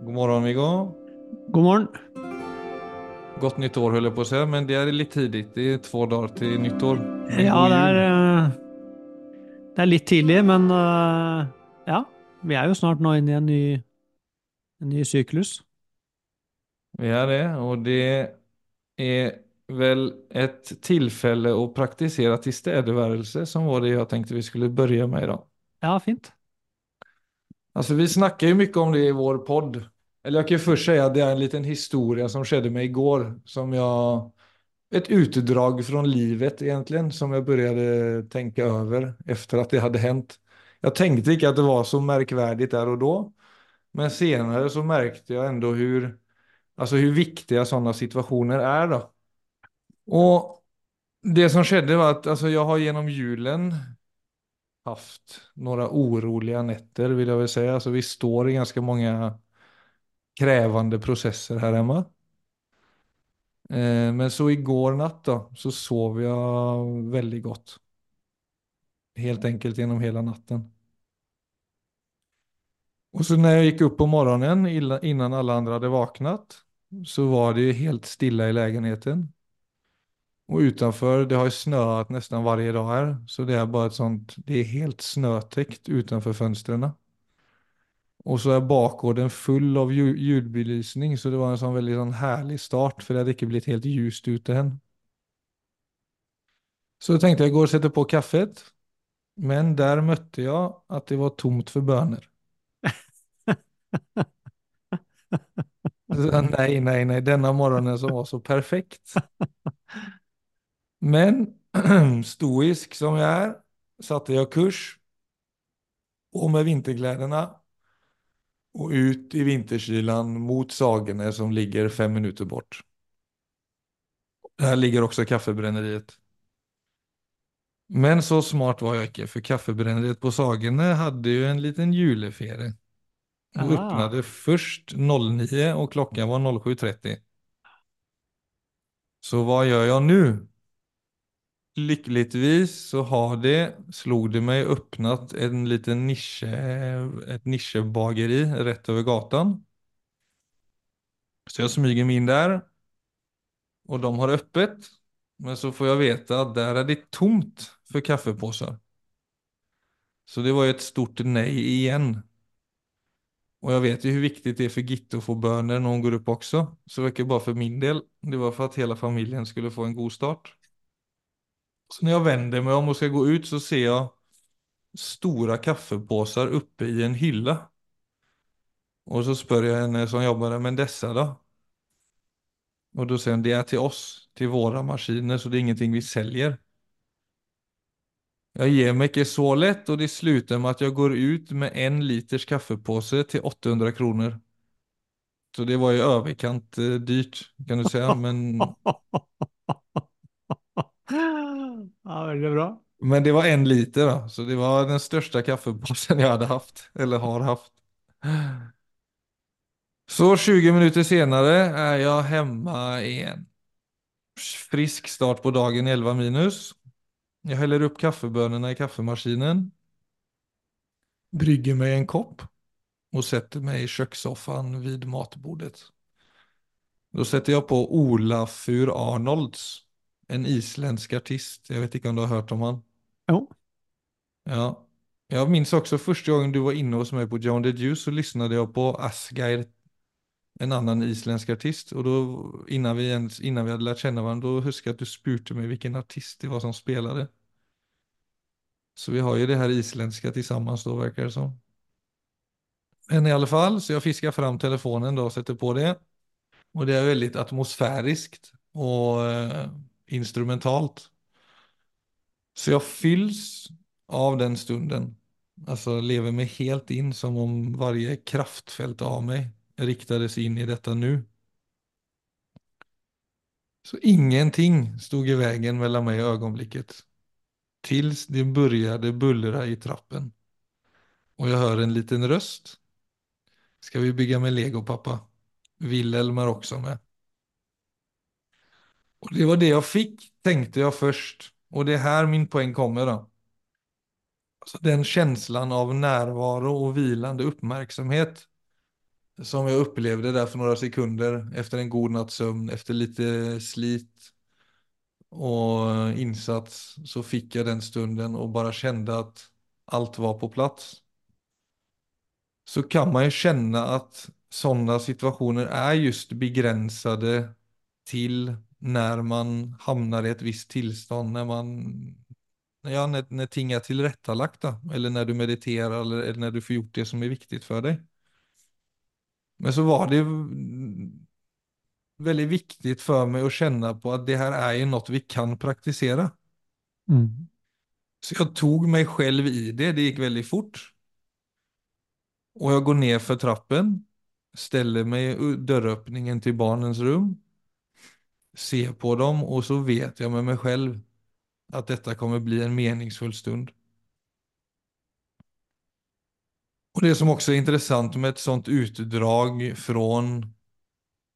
God morgon Viggo. God morgen. Godt nytt år höll jag på att säga, men det är lite tidigt. Det är två dagar till nyttår. Men Ja, det er, eh, det er litt tidlig, men eh, ja. Vi er jo snart nå inne i en ny, en ny syklus. Vi er det og det er vel et tilfelle å praktisere tilstedeværelse som var det jeg tenkte vi skulle begynne med i dag. Ja, fint. Alltså vi snackar ju mycket om det i vår podd. Eller jag kan ju först säga att det är en liten historia som skedde mig igår. Som jag... Ett utdrag från livet egentligen som jag började tänka över efter att det hade hänt. Jag tänkte inte att det var så märkvärdigt där och då. Men senare så märkte jag ändå hur, alltså hur viktiga sådana situationer är då. Och det som skedde var att alltså jag har genom julen haft några oroliga nätter vill jag väl säga. Alltså vi står i ganska många krävande processer här hemma. Eh, Men så igår natt då, så sov jag väldigt gott. Helt enkelt genom hela natten. Och så när jag gick upp på morgonen illa- innan alla andra hade vaknat så var det helt stilla i lägenheten. Och utenfor det har jo snöat nesten varje dag her, så det er bare et sånt, det er helt snøtekt utenfor fønstrene. Og så er bakgården full av lydbelysning, så det var en sånn veldig sånn herlig start, for det hadde ikke blitt helt ljust ute hen. Så tenkte jeg, jeg går og sätter på kaffet, men der møtte jeg at det var tomt for bønner. Så, nei, nei, denne denna morgonen som var så perfekt. Men stoisk som jeg er, satte jeg kurs og med vinterklærne og ut i vinterkylan mot Sagene som ligger fem minutter bort. Der ligger også kaffebrenneriet. Men så smart var jeg ikke, for kaffebrenneriet på Sagene hadde jo en liten juleferie. Och åpnet først 09 og klokka var 07.30. Så hva gjør jeg nu? Lyckligtvis så har det, slog det meg, åpnet en liten nisje, et nisjebakeri rett over gatan. Så jeg smyger meg inn der, og de har åpent. Men så får jeg veta at der er det tomt for kaffeposer. Så det var jo et stort nej igen. Og jeg vet jo hvor viktig det er for Gitte å få bönor når hun går opp også, Så det var ikke bare for min del. Det var for at hele familjen skulle få en god start. Så när jag vänder mig om och ska gå ut så ser jag stora kaffepåsar uppe i en hylla. Og så spør jeg henne som jobber der, men dessa da? Og da sier hun det er til oss, til våre maskiner, så det er ingenting vi selger. Jeg gir meg ikke så lett, og det slutter med at jeg går ut med en liters kaffepåse til 800 kroner. Så det var jo överkant eh, dyrt kan du si, men, Ja, veldig bra. men det var en liter da, Så det var den största kaffepåsen jeg hadde hatt, eller har haft. Så 20 minutter senere er jeg hjemme igjen. Frisk start på dagen 11 minus. Jeg heller opp kaffebønnene i kaffemaskinen. Brygger meg en kopp. og setter meg i kjøkkensofaen ved matbordet. Da setter jeg på Olafur Arnolds. En isländsk artist. Jag vet inte om du har hört om han. Jo. Ja. Jag minns också första gången du var inne hos mig på John the Juice så lyssnade jag på Asgeir, en annan isländsk artist. Och då innan vi, ens, innan vi hade lärt känna varandra, då huskade jag att du spurte mig vilken artist det var som spelade. Så vi har ju det här isländska tillsammans då verkar det som. Men i alla fall, så jag fiskar fram telefonen då och sätter på det. Och det är väldigt atmosfäriskt och eh, instrumentalt. Så jeg fylls av den stunden. Alltså lever meg helt in som om varje kraftfelt av meg riktades inn i dette nu. Så ingenting stod i vägen mellom meg og øyeblikket, til det började bullra i trappen. Og jeg hører en liten røst. Skal vi bygge med lego pappa? Wilhelm er også med. Och det var det jeg fikk, tenkte jeg først. Og det er her min poeng kommer da. Altså, den følelsen av närvaro og hvilende oppmerksomhet som jeg opplevde der for noen sekunder efter en god natts søvn, efter litt slit og insats så fikk jeg den stunden og bare kjente at alt var på plass. Så kan man jo kjenne at sånne situationer er just begrensede till när man hamnar i et visst tilstand, när man ja, när, när ting är tillrättalagda eller när du mediterer, eller, eller när du får gjort det som er viktig for deg. Men så var det veldig viktig for meg å kjenne på at det her er jo noe vi kan praktisere. Mm. Så jeg tog meg selv i det, det gikk veldig fort. Og jeg går ned for trappen, steller meg i døråpningen til barnens rum, ser på dem och så vet jag med mig själv att detta kommer bli en meningsfull stund. Och det som också är intressant med ett sånt utdrag från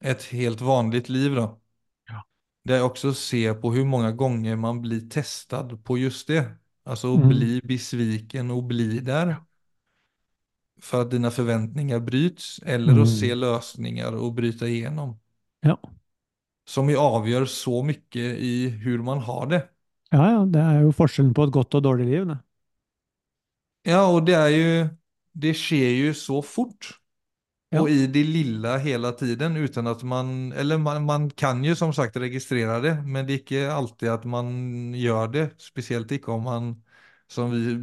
ett helt vanligt liv då. Ja. Det är också att se på hur många gånger man blir testad på just det. Alltså att Mm. bli besviken och bli där. För att dina förväntningar bryts. Eller Mm. att se lösningar och bryta igenom. Ja. Som jo avgjør så mye i hur man har det. ja, ja, det er jo forskjellen på et godt og dårlig liv. Det. Ja, og det er jo det skjer jo så fort. Ja. Og i det lille hele tiden uten at man, eller man, man kan jo som sagt registrere det, men det er ikke alltid at man gjør det, Spesielt ikke om man, som vi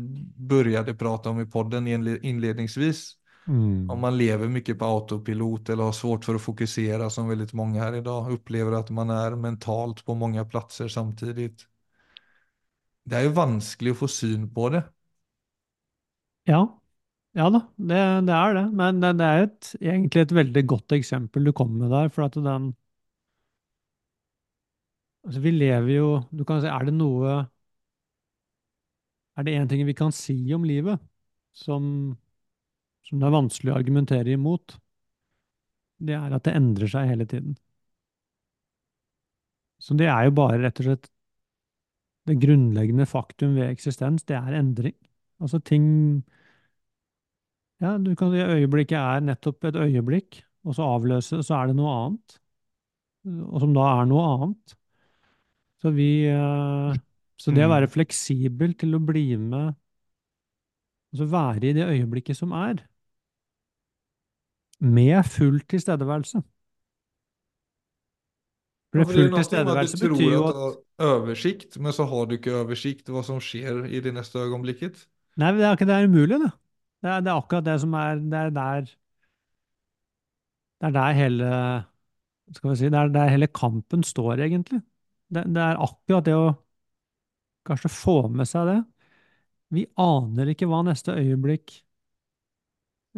började prate om i podden inledningsvis, Mm. om man lever mycket på autopilot eller har svårt för att fokusera som väldigt många här idag upplever att man är mentalt på många platser samtidigt. Det är ju vanskligt att få syn på det. Ja. ja da, det, det er det. Men det, det er et, egentlig et veldig godt eksempel du kommer med der. For at den Altså, vi lever jo Du kan si, er det noe Er det én ting vi kan si om livet som, som det er vanskelig å argumentere imot, det er at det endrer seg hele tiden. Så det er jo bare rett og slett det grunnleggende faktum ved eksistens, det er endring. Altså ting Ja, du kan si øyeblikket er nettopp et øyeblikk, og så avløse, så er det noe annet. Og som da er noe annet. Så vi eh, Så det å Mm. være fleksibel til å bli med Altså være i det øyeblikket som er, med full tilstedeværelse. For full tilstedeværelse betyr jo at du tror at du har oversikt, men så har du ikke oversikt hva som skjer i det neste øyeblikket. Nei, det er ikke det er umulig, det. Det er, det er akkurat det som er Det er der Det er der hele Skal vi si Det er der hele kampen står, egentlig. Det, det er akkurat det å kanskje få med seg det. Vi aner ikke hva neste øyeblikk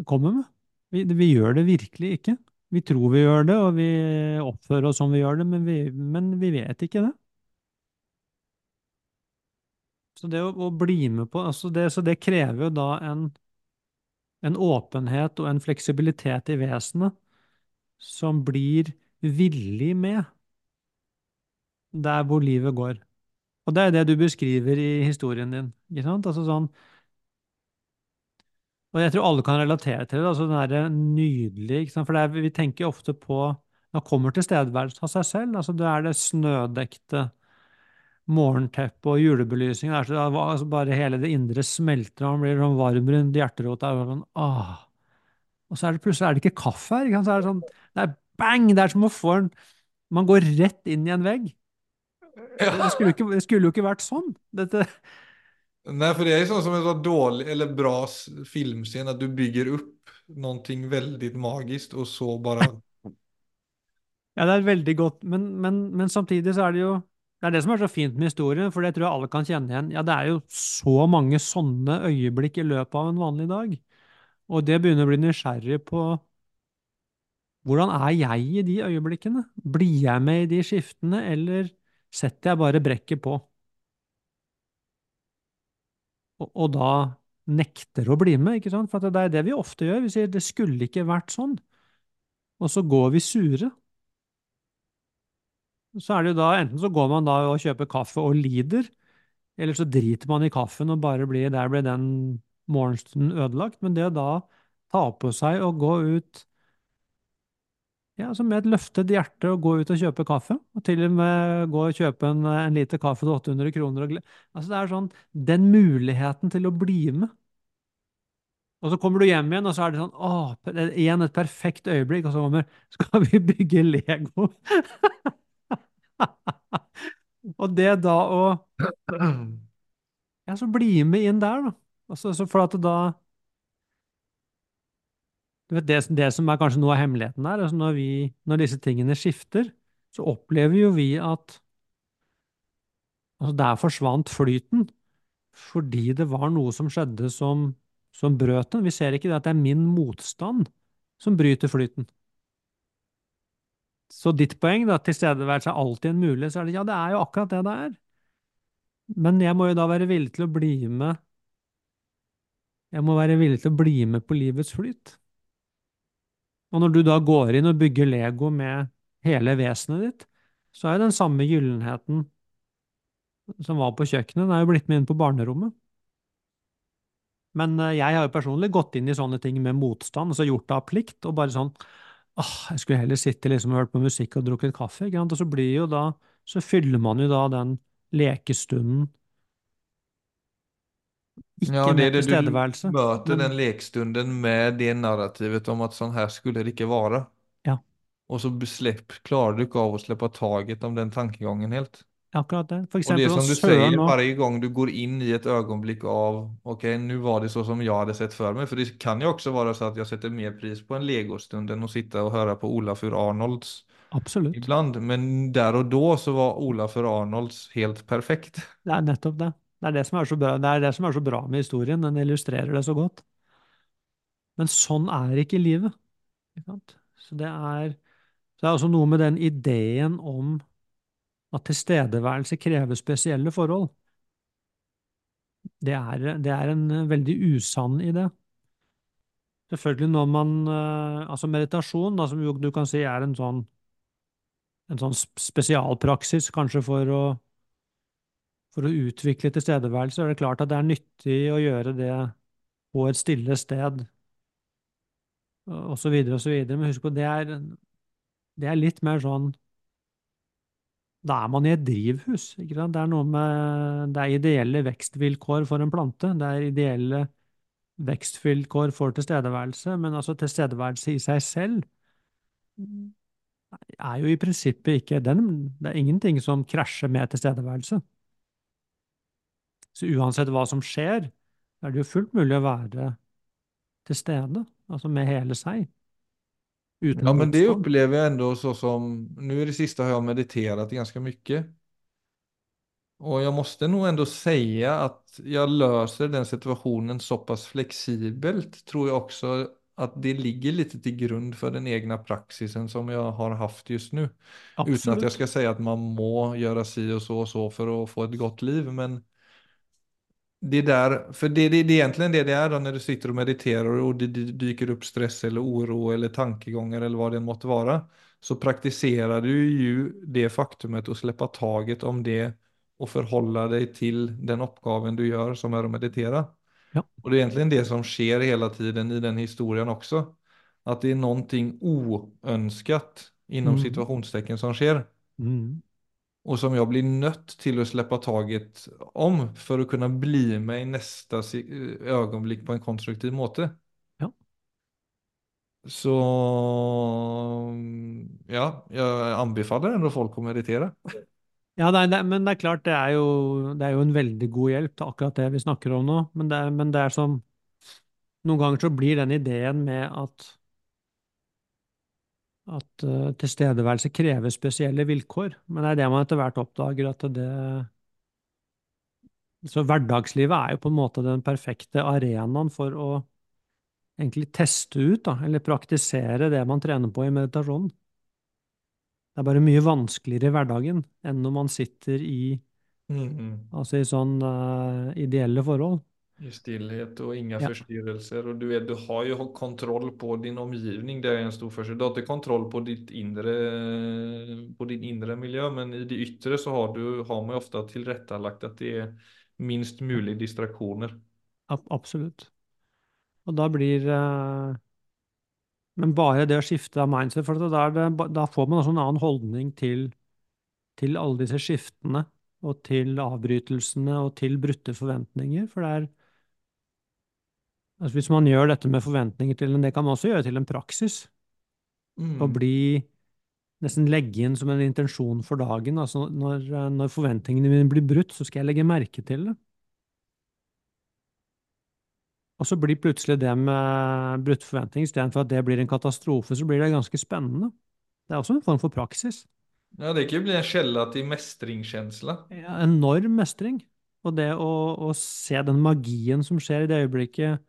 kommer med. Vi, vi gjør det virkelig ikke. Vi tror vi gjør det, og vi oppfører oss som vi gjør det, men vi, men vi vet ikke det. Så det å, å bli med på altså det, Så det krever jo da en, en åpenhet og en fleksibilitet i vesenet som blir villig med der hvor livet går. Og det er det du beskriver i historien din, ikke sant? Altså sånn Og jeg tror alle kan relatere til det, altså den derre nydelige, ikke sant? For det er, vi tenker ofte på det kommer til tilstedeværelsen av seg selv, altså det er det snødekte morgenteppet og julebelysningen, er så, altså bare hele det indre smelter, og man blir sånn varm rundt hjerterota, og sånn, ah. Og så er det plutselig er det ikke kaffe her, ikke? Så er det sånn, det er bang, det er som å få en, man går rett inn i en vegg. Det, det, skulle, jo ikke, skulle jo ikke vært sånn. Dette, Nej, för det är sånt som en så dålig eller bra filmscen att du bygger upp någonting väldigt magiskt och så bara Ja, det er veldig godt, men, men, men samtidig så er det jo Det er det som er så fint med historien, for det tror jeg alle kan kjenne igjen. Ja, det er jo så mange sånne øyeblikk i løpet av en vanlig dag. Og det begynner å bli nysgjerrig på hvordan er jeg i de øyeblikkene? Blir jeg med i de skiftene, eller setter jeg bare brekket på? Og, og da nekter å bli med, ikke sant? For det er det vi ofte gjør. Vi sier det skulle ikke vært sånn. Og så går vi sure. så er det jo da, enten så går man da og kjøper kaffe og lider, eller så driter man i kaffen og bare blir, der ble den morgenstunden ødelagt. Men det å da ta på seg og gå ut Ja, altså med et løftet hjerte å gå ut og kjøpe kaffe, og til og med gå og kjøpe en, en liter kaffe til 800 kroner. Altså det er sånn, Den muligheten til å bli med. Og så kommer du hjem igjen, og så er det sånn åh, igjen et perfekt øyeblikk, og så kommer Skal vi bygge Lego? Og det da å Ja, så bli med inn der, da. Altså, så for at da det, det som er kanskje noe av hemmeligheten her, altså når vi, når disse tingene skifter, så opplever jo vi at altså der forsvant flyten fordi det var noe som skjedde som, som brøt den. Vi ser ikke det at det er min motstand som bryter flyten. Så ditt poeng, da, tilstedeværelse er alltid en mulighet, så er det ja, det er jo akkurat det det er. Men jeg må jo da være villig til å bli med Jeg må være villig til å bli med på livets flyt. Og når du da går inn og bygger Lego med hele vesenet ditt, så er jo den samme gyllenheten som var på kjøkkenet, den er jo blitt med inn på barnerommet. Men eh, jeg har jo personlig gått inn i sånne ting med motstand, og så gjort det av plikt, og bare sånn åh, jeg skulle heller sitte liksom og hørt på musikk og drukket kaffe, ikke sant? Og så blir jo da, så fyller man jo da den lekestunden Ja, ikke det er det du møter men den lekstunden med det narrativet om at sånn her skulle det ikke være. ja, Og så släpp, klarer du ikke av å slippe taget om den tankegangen helt. akkurat det. For det eksempel, og som du sier, hver nå, gang du går inn i et øyeblikk av ok, nå var det så som jeg hadde sett for meg. For det kan jo også være så at jeg setter mer pris på en legostund enn å sitte og høre på Olafur Arnolds absolutt. ibland. Men der og da så var Olafur Arnolds helt perfekt. Det er nettopp det. Det er det som er så bra, det er det som er så bra med historien, den illustrerer det så godt. Men sånn er ikke livet. Ikke? Så det er, det er også noe med den ideen om at tilstedeværelse krever spesielle forhold. Det er, det er en veldig usann idé. Selvfølgelig når man eh, Altså meditasjon, da, som jo du kan si er en sånn, en sånn spesialpraksis kanskje for å, for å utvikle tilstedeværelse, er det klart at det er nyttig å gjøre det på et stille sted, og så videre og så videre. Men husk på, det er, det er litt mer sånn Da er man i et drivhus, ikke sant? Det er noe med Det er ideelle vekstvilkår for en plante. Det er ideelle vekstvilkår for tilstedeværelse, men altså tilstedeværelse i seg selv er jo i prinsippet ikke den Det er ingenting som krasjer med tilstedeværelse. Så uansett hva som skjer, er det jo fullt mulig å være til stede, altså med hele seg, uten Ja, men det opplever jeg jag ändå så som, nu i det siste har jeg mediterat ganske mye. Og jeg måste nog ändå säga att jag löser den situationen så pass flexibelt, tror jeg også at det ligger litt til grunn for den egna praksisen som jeg har haft just nu. Utan att jag skal ska säga att man må gjøre si og så og så for å få et godt liv, men det der, for det, det, det er egentlig det det er da, når du sitter og mediterer og det det dyker opp stress eller oro eller tankeganger eller hva det måtte være, Så praktiserer du jo det faktumet å slippe taget om det og forholde deg til den oppgaven du gjør, som er å meditere. Ja. Og det er egentlig det som sker hele tiden i den historien også. At det er noe uønsket innom mm. situationstecken som sker. Mm. Och som jag blir nött till att släppa taget om för att kunna bli med i nästa øyeblikk ögonblick på en konstruktiv måte. Ja. Så ja, jeg anbefaler ändå folk å meditere. Ja, det er, det, men det er klart, det er, jo, det er jo en veldig god hjelp til akkurat det vi snakker om nå. Men det, men det er som Noen ganger så blir den ideen med at at eh, tilstedeværelse krever spesielle vilkår. Men det er det man etter hvert oppdager at det Så hverdagslivet er jo på en måte den perfekte arenaen for å egentlig teste ut, da, eller praktisere det man trener på i meditasjonen. Det er bare mye vanskeligere i hverdagen enn når man sitter i, altså i sånn uh, ideelle forhold. I stillhet og inga Ja. forstyrrelser. Og du, vet, du har jo kontroll på din omgivning. Det er en stor forskjell. Du har ikke kontroll på, ditt inre, på din inre miljø, men i det yttre så har, du, har man ofte tilrettelagt at att det er minst mulig distraksjoner. Absolutt. Og da blir eh, Men bare det å skifte av mindset, for da, det, da får man også en annen holdning til, til alle disse skiftene, og til avbrytelsene, og til brutte forventninger. For det er, altså hvis man gjør dette med forventninger til en, det kan man også gjøre til en praksis. Mm. bli, nesten legge inn som en intensjon for dagen. Altså når, når forventningene mine blir brutt, så skal jeg legge merke til det. Og så blir plutselig det med brutte forventninger, istedenfor at det blir en katastrofe, så blir det ganske spennende. Det er også en form for praksis. Ja, det kan bli en källa til mestringskjensle. Ja, enorm mestring. Og det å, å se den magien som skjer i det øyeblikket,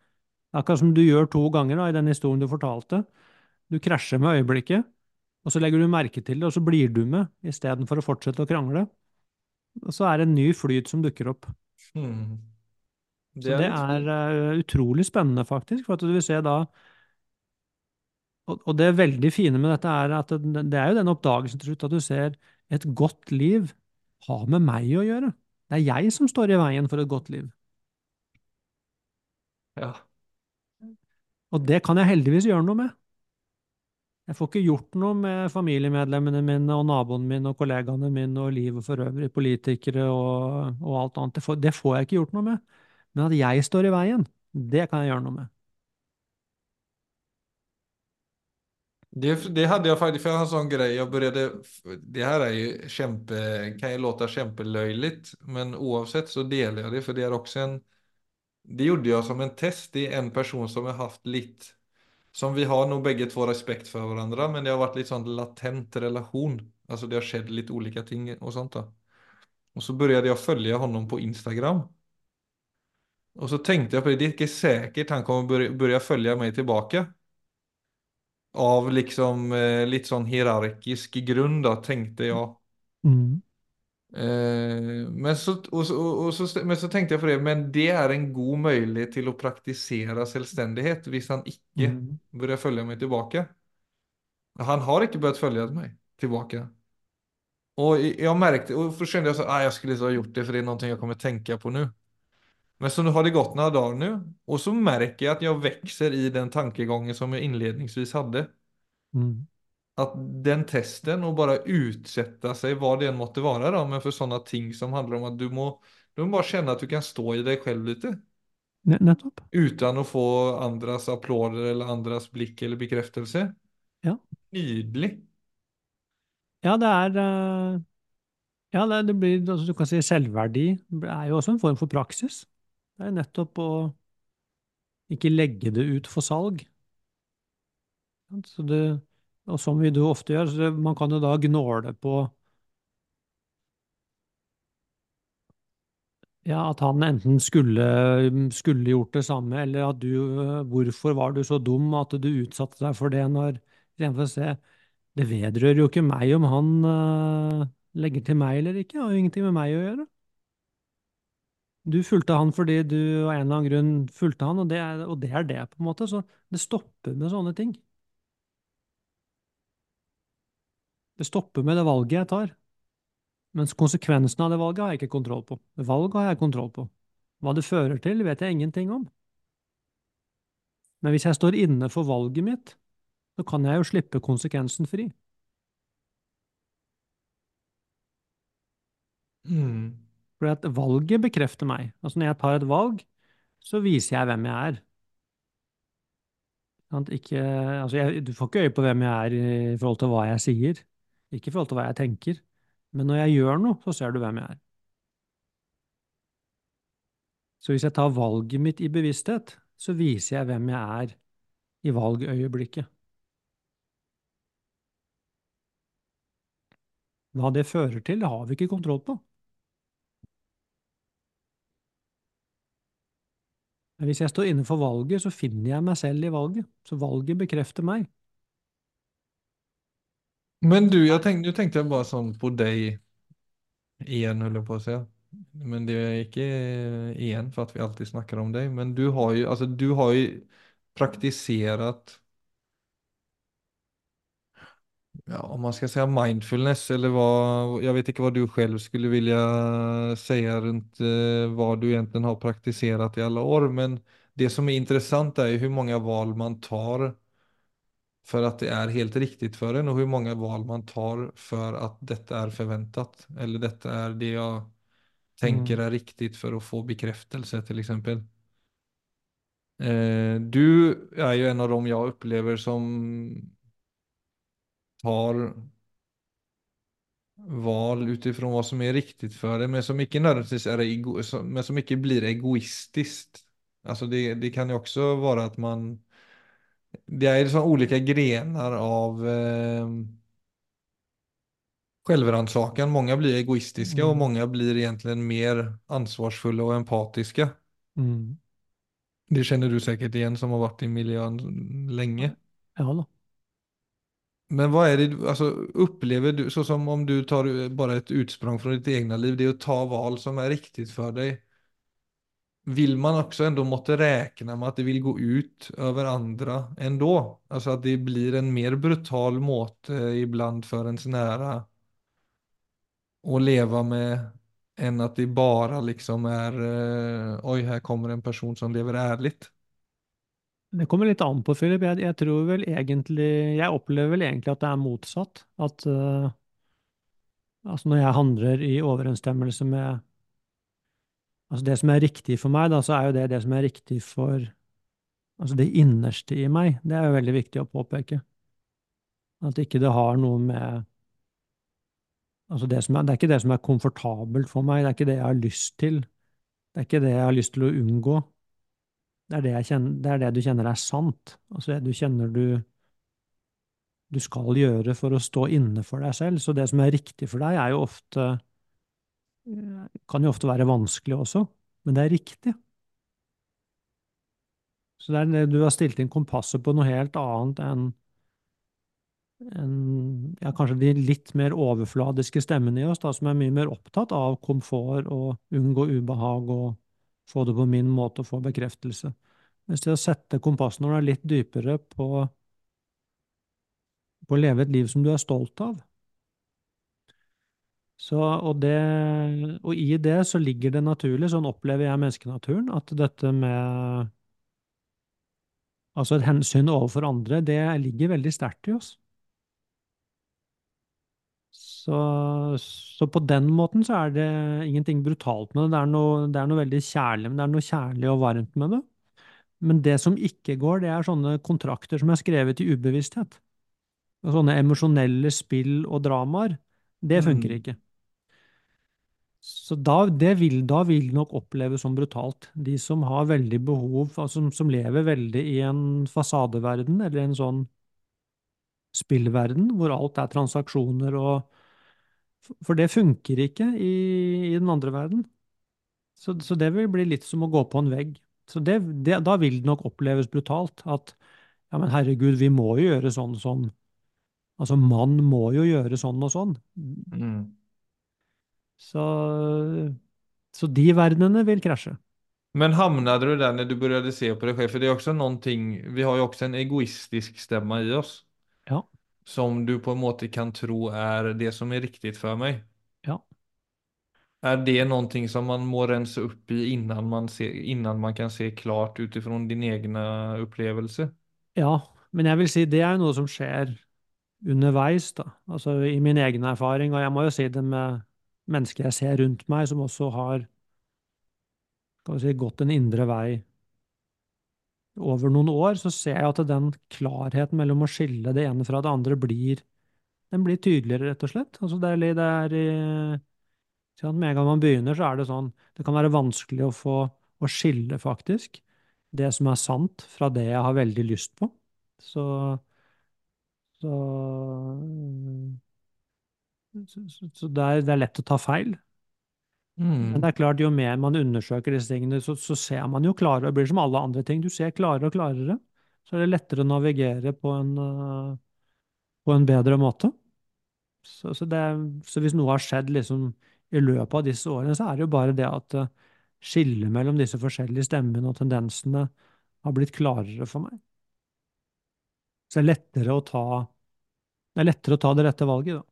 akkurat som du gjør to ganger da, i den historien du fortalte. Du krasjer med øyeblikket, og så legger du merke til det, og så blir du med, istedenfor å fortsette å krangle. Og så er det en ny flyt som dukker opp. Mm. Det Så det er eh, utrolig spennende, faktisk. For at du vil se da Og, og det veldig fine med dette er at det, det er jo den oppdagelsen til slutt at du ser et godt liv har med meg å gjøre. Det er jeg som står i veien for et godt liv. Ja. Og det kan jeg heldigvis gjøre noe med. Jeg får ikke gjort noe med familiemedlemmene mine og naboene mine og kollegaene mine og livet for øvrig, politikere og, og alt annet. Det får, det får jeg ikke gjort noe med. Men at jeg står i veien, det kan jeg gjøre noe med. Det, det hadde jeg faktisk, for jeg har en sånn greie jeg begynte det her er jo kjempe, kan jo låta kjempeløyelig, men oavsett så deler jeg det, for det er også en, det gjorde jeg som en test, är en person som har haft litt som vi har nog begge två respekt for hverandre, men det har vært litt sånn latent relation, Altså det har skjedd litt ulike ting og sånt da. Og så begynte jeg å følge honom på Instagram. Og så tenkte jeg på det, det er ikke sikkert han kommer begynne å følge meg tilbake. Av liksom eh, litt sånn hierarkisk grunn, da, tenkte jeg. Mm. Eh, men, så, og, og, og så, men så tenkte jeg på det, men det er en god mulighet til å praktisere selvstendighet hvis han ikke Mm. börjar følge meg tilbake. Han har ikke börjat følge meg tilbake. Og jeg merkte, og så kände jeg så, ah, jeg skulle ikke ha gjort det for det er noe jeg kommer tenke på nå. Men så har det gått noen dager nå, og så merker jeg at jeg vokser i den tankegången som jeg inledningsvis hadde. Mm. Att den testen och bara utsätta sig vad det än måtte vara då, men för sådana ting som handlar om att du må, du må bara känna att du kan stå i dig själv lite. Nettopp. Utan å få andres applåder eller andres blikk eller bekreftelse. Ja. Nydelig. Ja, det er eh, Ja, det, det blir altså, Du kan si selvverdi Det er jo også en form for praksis. Det er nettopp å ikke legge det ut for salg. Så det, og som vi jo ofte gjør, så man kan jo da gnåle på ja, at han enten skulle, skulle gjort det samme, eller at du Hvorfor var du så dum at du utsatte deg for det når Istedenfor å se Det vedrører jo ikke meg om han uh, legger til meg eller ikke. Det har jo ingenting med meg å gjøre. Du fulgte han fordi du av en eller annen grunn fulgte han, og det er, og det er det, på en måte. Så det stopper med sånne ting. Det stopper med det valget jeg tar. Mens konsekvensen av det valget har jeg ikke kontroll på. Valget har jeg kontroll på. Hva det fører til, vet jeg ingenting om. Men hvis jeg står inne for valget mitt, så kan jeg jo slippe konsekvensen fri. Mm. For at valget bekrefter meg. Altså når jeg tar et valg, så viser jeg hvem jeg er. Ikke, altså jeg, du får ikke øye på hvem jeg er i forhold til hva jeg sier, ikke i forhold til hva jeg tenker. Men når jeg gjør noe, så ser du hvem jeg er. Så hvis jeg tar valget mitt i bevissthet, så viser jeg hvem jeg er i valgøyeblikket. Hva det fører til, det har vi ikke kontroll på. Men hvis jeg står innenfor valget, så finner jeg meg selv i valget. Så valget bekrefter meg. Men du, jag tänkte, nu tänkte jag bara sånn på deg igjen, höll jag på att säga. Men det är inte igen för att vi alltid snackar om dig. Men du har ju, alltså, du har ju praktiserat, ja, om man ska säga mindfulness eller vad, jag vet inte vad du själv skulle vilja säga runt eh, vad du egentligen har praktiserat i alla år. Men det som är intressant är ju hur många val man tar för att det är helt riktigt för en och hur många val man tar för att detta är förväntat. Eller detta är det jag tänker er är riktigt för att få bekräftelse till exempel. Eh, du är ju en av dem jag upplever som tar val utifrån vad som är riktigt för deg, men som ikke nödvändigtvis är ego, men som inte blir egoistiskt. Alltså det, det kan ju också vara att man, det är liksom olika grenar av eh, självrannsakan. Många blir egoistiska och Mm. många blir egentligen mer ansvarsfulla och empatiska. Mm. Det känner du säkert igen som har varit i miljön länge. Ja da. Men vad är det, alltså upplever du, så som om du tar bara ett utsprång från ditt egna liv, det är att ta val som är riktigt för dig. Vill man också ändå måtte räkna med att det vill gå ut över andra ändå? Alltså att det blir en mer brutal måte ibland för ens nära att leva med än att det bara liksom er Oi, her kommer en person som lever ærlig. Det kommer litt an på, Philip. Jeg, jeg tror vel egentlig Jeg opplever vel egentlig at det er motsatt. At uh, altså når jeg handler i overensstemmelse med altså det som er riktig for meg, da, så er jo det det som er riktig for altså det innerste i meg. Det er jo veldig viktig å påpeke. At ikke det har noe med altså det, er, det er ikke det som er komfortabelt for meg, det er ikke det jeg har lyst til. Det er ikke det jeg har lyst til å unngå. Det er det, kjenner, det, er det du kjenner er sant. Altså det du kjenner du du skal gjøre for å stå inne for deg selv. Så det som er riktig for deg, er jo ofte kan jo ofte være vanskelig også, men det er riktig. Så det er det du har stilt inn kompasset på noe helt annet enn en, ja, kanskje de litt mer overfladiske stemmene i oss, da, som er mye mer opptatt av komfort og unngå ubehag og få det på min måte og få bekreftelse. Mens det å sette kompasset når du er litt dypere på, på å leve et liv som du er stolt av, Så, og, det, og i det så ligger det naturlig, sånn opplever jeg menneskenaturen, at dette med Altså et hensyn overfor andre, det ligger veldig sterkt i oss. Så, så på den måten så er det ingenting brutalt med det. Det er noe, det er noe veldig kjærlig, men det er noe kjærlig og varmt med det. Men det som ikke går, det er sånne kontrakter som er skrevet i ubevissthet. Sånne emosjonelle spill og dramaer. Det funker Mm. ikke. Så da, det vil, da vil nok oppleves som brutalt. De som har veldig behov, altså som, som lever veldig i en fasadeverden, eller en sånn spillverden, hvor alt er transaksjoner og For det funker ikke i, i den andre verden. Så, så det vil bli litt som å gå på en vegg. Så det, det, da vil det nok oppleves brutalt. At ja, men herregud, vi må jo gjøre sånn som sånn. Altså, man må jo gjøre sånn og sånn. Mm. Så, så de verdenene vil krasje. Men hamnade du där när du började se på dig själv? För det är också någonting, vi har ju också en egoistisk stämma i oss. Ja. Som du på en måte kan tro är det som är riktigt för mig. Ja. Är det någonting som man må rensa upp i innan man, ser, innan man kan se klart utifrån din egna upplevelse? Ja, men jeg vil si det er jo noe som skjer underveis, da. Altså i min egen erfaring, og jeg må jo si det med mennesker jeg ser rundt meg, som også har si, gått en indre vei over noen år, så ser jeg at den klarheten mellom å skille det ene fra det andre blir den blir tydeligere, rett og slett. Altså det er, det er i, Med en gang man begynner, så er det sånn Det kan være vanskelig å få å skille, faktisk, det som er sant, fra det jeg har veldig lyst på. Så Så, så, så, det, er, det er lett å ta feil. Men det Mm. er klart, jo mer man undersøker disse tingene, så, så ser man jo klarere. Det blir som alle andre ting. Du ser klarere og klarere. Så er det lettere å navigere på en, på en bedre måte. Så, så, det, så hvis noe har skjedd liksom i løpet av disse årene, så er det jo bare det at eh, skillet mellom disse forskjellige stemmene og tendensene har blitt klarere for meg. Så det er lettere å ta, det er lettere å ta det rette valget, da.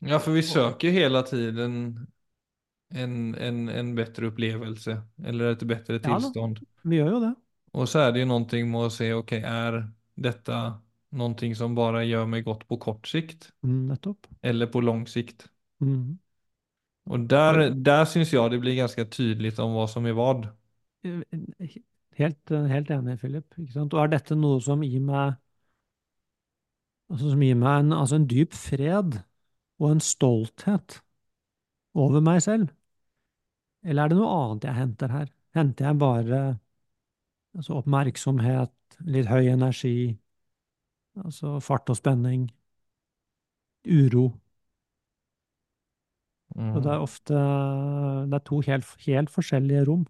Ja, för vi söker hela tiden en, en, en bättre upplevelse eller ett bättre Ja Vi gjør jo det. Och så är det ju någonting med att se, okej, är detta någonting som bara gör mig gott på kort sikt Mm, eller på lång sikt. Mm. Och där, där syns jag det blir ganske tydligt om hva som er vad. Helt, helt enig, Philip. Ikke sant? Og er dette noe som gir meg altså som gir meg en, altså en dyp fred og en stolthet over meg selv? Eller er det noe annet jeg henter her? Henter jeg bare altså oppmerksomhet, litt høy energi, altså fart og spenning, uro? Og det Mm. er ofte det er to helt, helt forskjellige rom.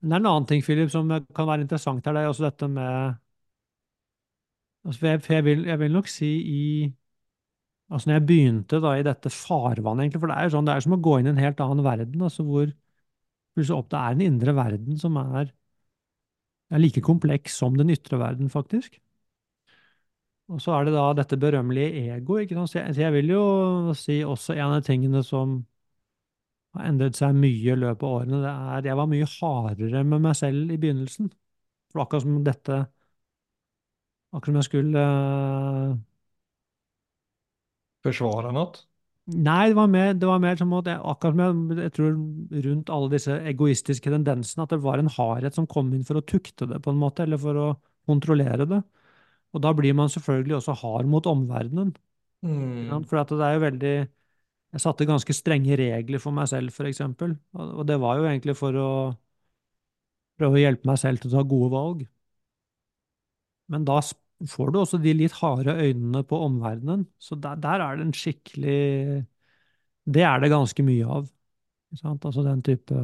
Men det er en annen ting, Philip, som kan være interessant her. Det er også dette med altså For jeg, for jeg, vil, jeg vil nok si i Altså når jeg begynte da i dette farvannet, egentlig, for det er jo sånn, det er som å gå inn i en helt annen verden, altså hvor plutselig opp, det er en indre verden som er, er like kompleks som den ytre verden, faktisk. Og så er det da dette berømmelige ego, ikke sant. Så jeg, så jeg vil jo si også en av tingene som har endret seg mye i løpet av årene, det er jeg var mye hardere med meg selv i begynnelsen. For akkurat som dette Akkurat som jeg skulle uh... Forsvare noe? Nei, det var mer, det var mer som at jeg, akkurat som jeg, jeg tror rundt alle disse egoistiske tendensene, at det var en hardhet som kom inn for å tukte det, på en måte, eller for å kontrollere det. Og da blir man selvfølgelig også hard mot omverdenen. Mm. For at det er jo veldig Jeg satte ganske strenge regler for meg selv, for eksempel. Og det var jo egentlig for å prøve å hjelpe meg selv til å ta gode valg. Men da får du også de litt harde øynene på omverdenen. Så der, der er det en skikkelig Det er det ganske mye av. Altså den type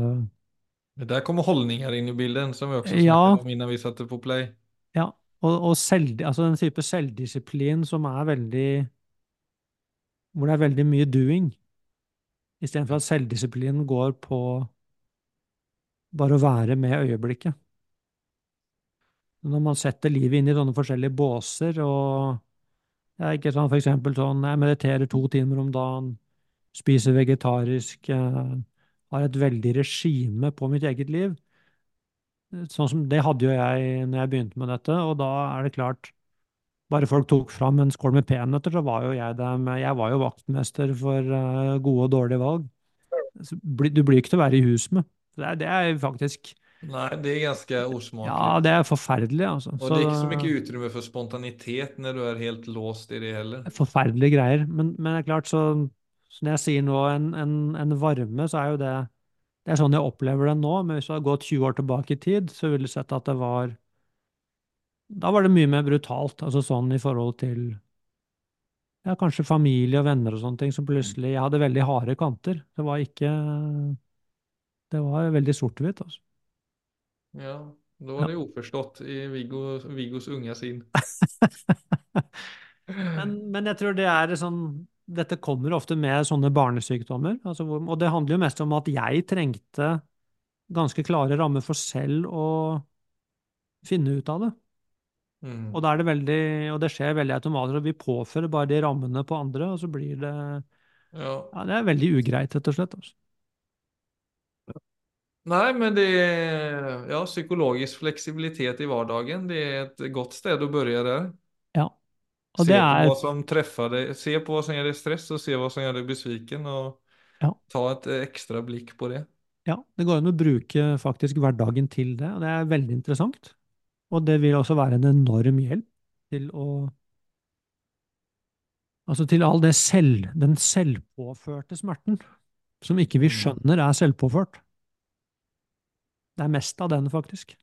Men der kommer holdninger inn i bilden, som vi også Ja, snakket om innan vi satte på play. ja. Og, og selv, altså den type selvdisiplin som er veldig Hvor det er veldig mye doing, istedenfor at selvdisiplinen går på bare å være med øyeblikket. Når man setter livet inn i sånne forskjellige båser, og ja, ikke sånn for eksempel sånn Jeg mediterer to timer om dagen, spiser vegetarisk, eh, har et veldig regime på mitt eget liv. Sånn som Det hadde jo jeg når jeg begynte med dette, og da er det klart Bare folk tok fram en skål med peanøtter, så var jo jeg dem Jeg var jo vaktmester for eh, gode og dårlige valg. Du blir ikke til å være i hus med. Det er, det er faktisk Nei, det er ganske Ja, det er forferdelig, altså. Og det er ikke så mye utrymme for spontanitet når du er helt låst i det heller. forferdelige greier. Men, men det er klart, så, så når jeg sier nå en, en, en varme, så er jo det Det er sånn jeg opplever det nå. Men hvis du hadde gått 20 år tilbake i tid, så ville du sett at det var Da var det mye mer brutalt. Altså sånn i forhold til ja, kanskje familie og venner og sånne ting, som plutselig Jeg hadde veldig harde kanter. Det var ikke Det var veldig sort-hvitt, altså. Ja, da var det uforstått i Viggo, Viggos unge sin. Men, men jeg tror det er sånn Dette kommer ofte med sånne barnesykdommer. Altså, og det handler jo mest om at jeg trengte ganske klare rammer for selv å finne ut av det. Mm. Og det veldig, og det skjer veldig automatisk. og Vi påfører bare de rammene på andre, og så blir det Ja. ja, Det er veldig ugreit, rett og slett. Altså. Nei, men det er ja, psykologisk fleksibilitet i hverdagen. Det er et godt sted å begynne der. Ja. Og Se det på er hva som treffer deg, se på hva som gjør deg stress, og se hva som gjør deg besviken, og Ja. ta et eh, ekstra blikk på det. Ja, det går an å bruke faktisk hverdagen til det, og det er veldig interessant. Og det vil også være en enorm hjelp til å Altså til all det selv, den selvpåførte smerten, som ikke vi Mm. skjønner er selvpåført. Det er mest av den, faktisk.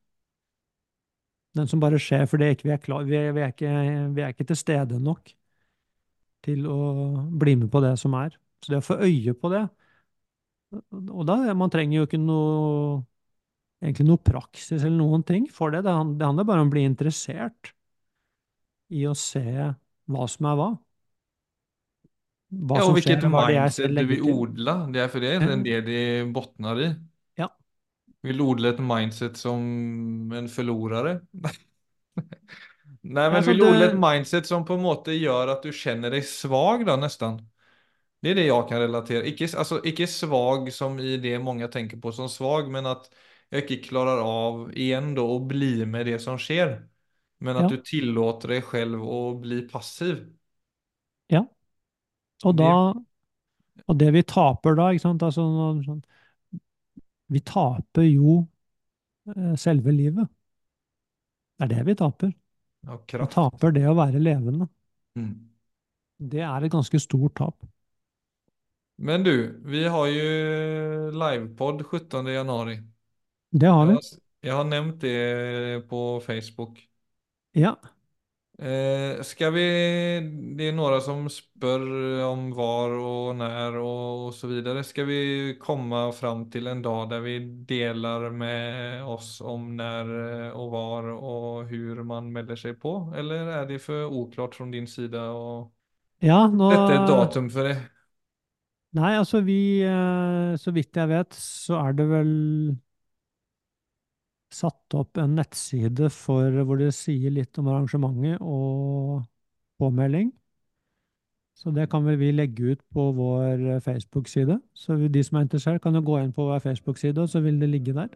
Den som bare skjer fordi vi er klar, vi er, vi, er ikke, vi er ikke til stede nok til å bli med på det som er. Så det å få øye på det Og da, man trenger jo ikke noe egentlig noe praksis eller noen ting for det. Det handler bare om å bli interessert i å se hva som er hva. Hva Ja, og hvilket det mindset du vil odle. Det er for det er det de bunner i. Ja. Vil du odle et mindset som en forlorere? Nei, men Altså, vil du odle et mindset som på en måte gjør at du kjenner deg svag da, nesten? Det er det jeg kan relatere. Ikke, altså, ikke svag som i det mange tenker på som svag, men at jeg ikke klarer av igjen da å bli med det som skjer. Men at Ja. du tillåter deg selv å bli passiv. Ja. Og da Og det vi taper da, ikke sant altså, sånn, Vi taper jo eh, selve livet. Det er det vi taper. Vi taper det å være levende. Mm. Det er et ganske stort tap. Men du, vi har jo livepod 17 januari. Det har vi. vi. har, jeg har nevnt det på Facebook. Ja. Eh, ska vi, det är några som spør om var och när och, och så vidare. Ska vi komma fram till en dag där vi delar med oss om när eh, och var och hur man melder sig på? Eller är det för oklart från din sida och Ja, nå dette er datum for det? Nei, altså vi eh, Så vidt jeg vet, så er det vel satt opp en nettside for hvor det sier litt om arrangementet og påmelding. Så det kan vel vi legge ut på vår Facebook-side. Så de som er interessert, kan jo gå inn på vår Facebook-side, og så vil det ligge der.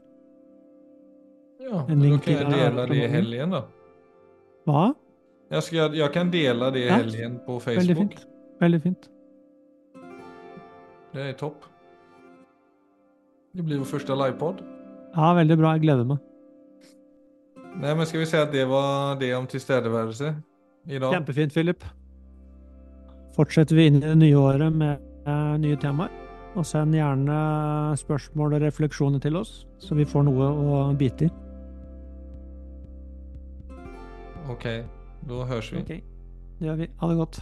Ja, En da link kan jeg dele det i helgen da. Hva? Jeg, skal, jeg kan dele det i Ja, helgen på Veldig Facebook. fint. Veldig fint. Det er topp. Det blir vår første livepodd. Ja, veldig bra. Jeg gleder meg. Nei, men skal vi si at det var det om tilstedeværelse i dag? Kjempefint, Philip. Fortsetter vi inn i det nye året med eh, nye temaer. Og send gjerne spørsmål og refleksjoner til oss, så vi får noe å bite i. OK. Da høres vi. Ok, det gjør vi. Ha det godt.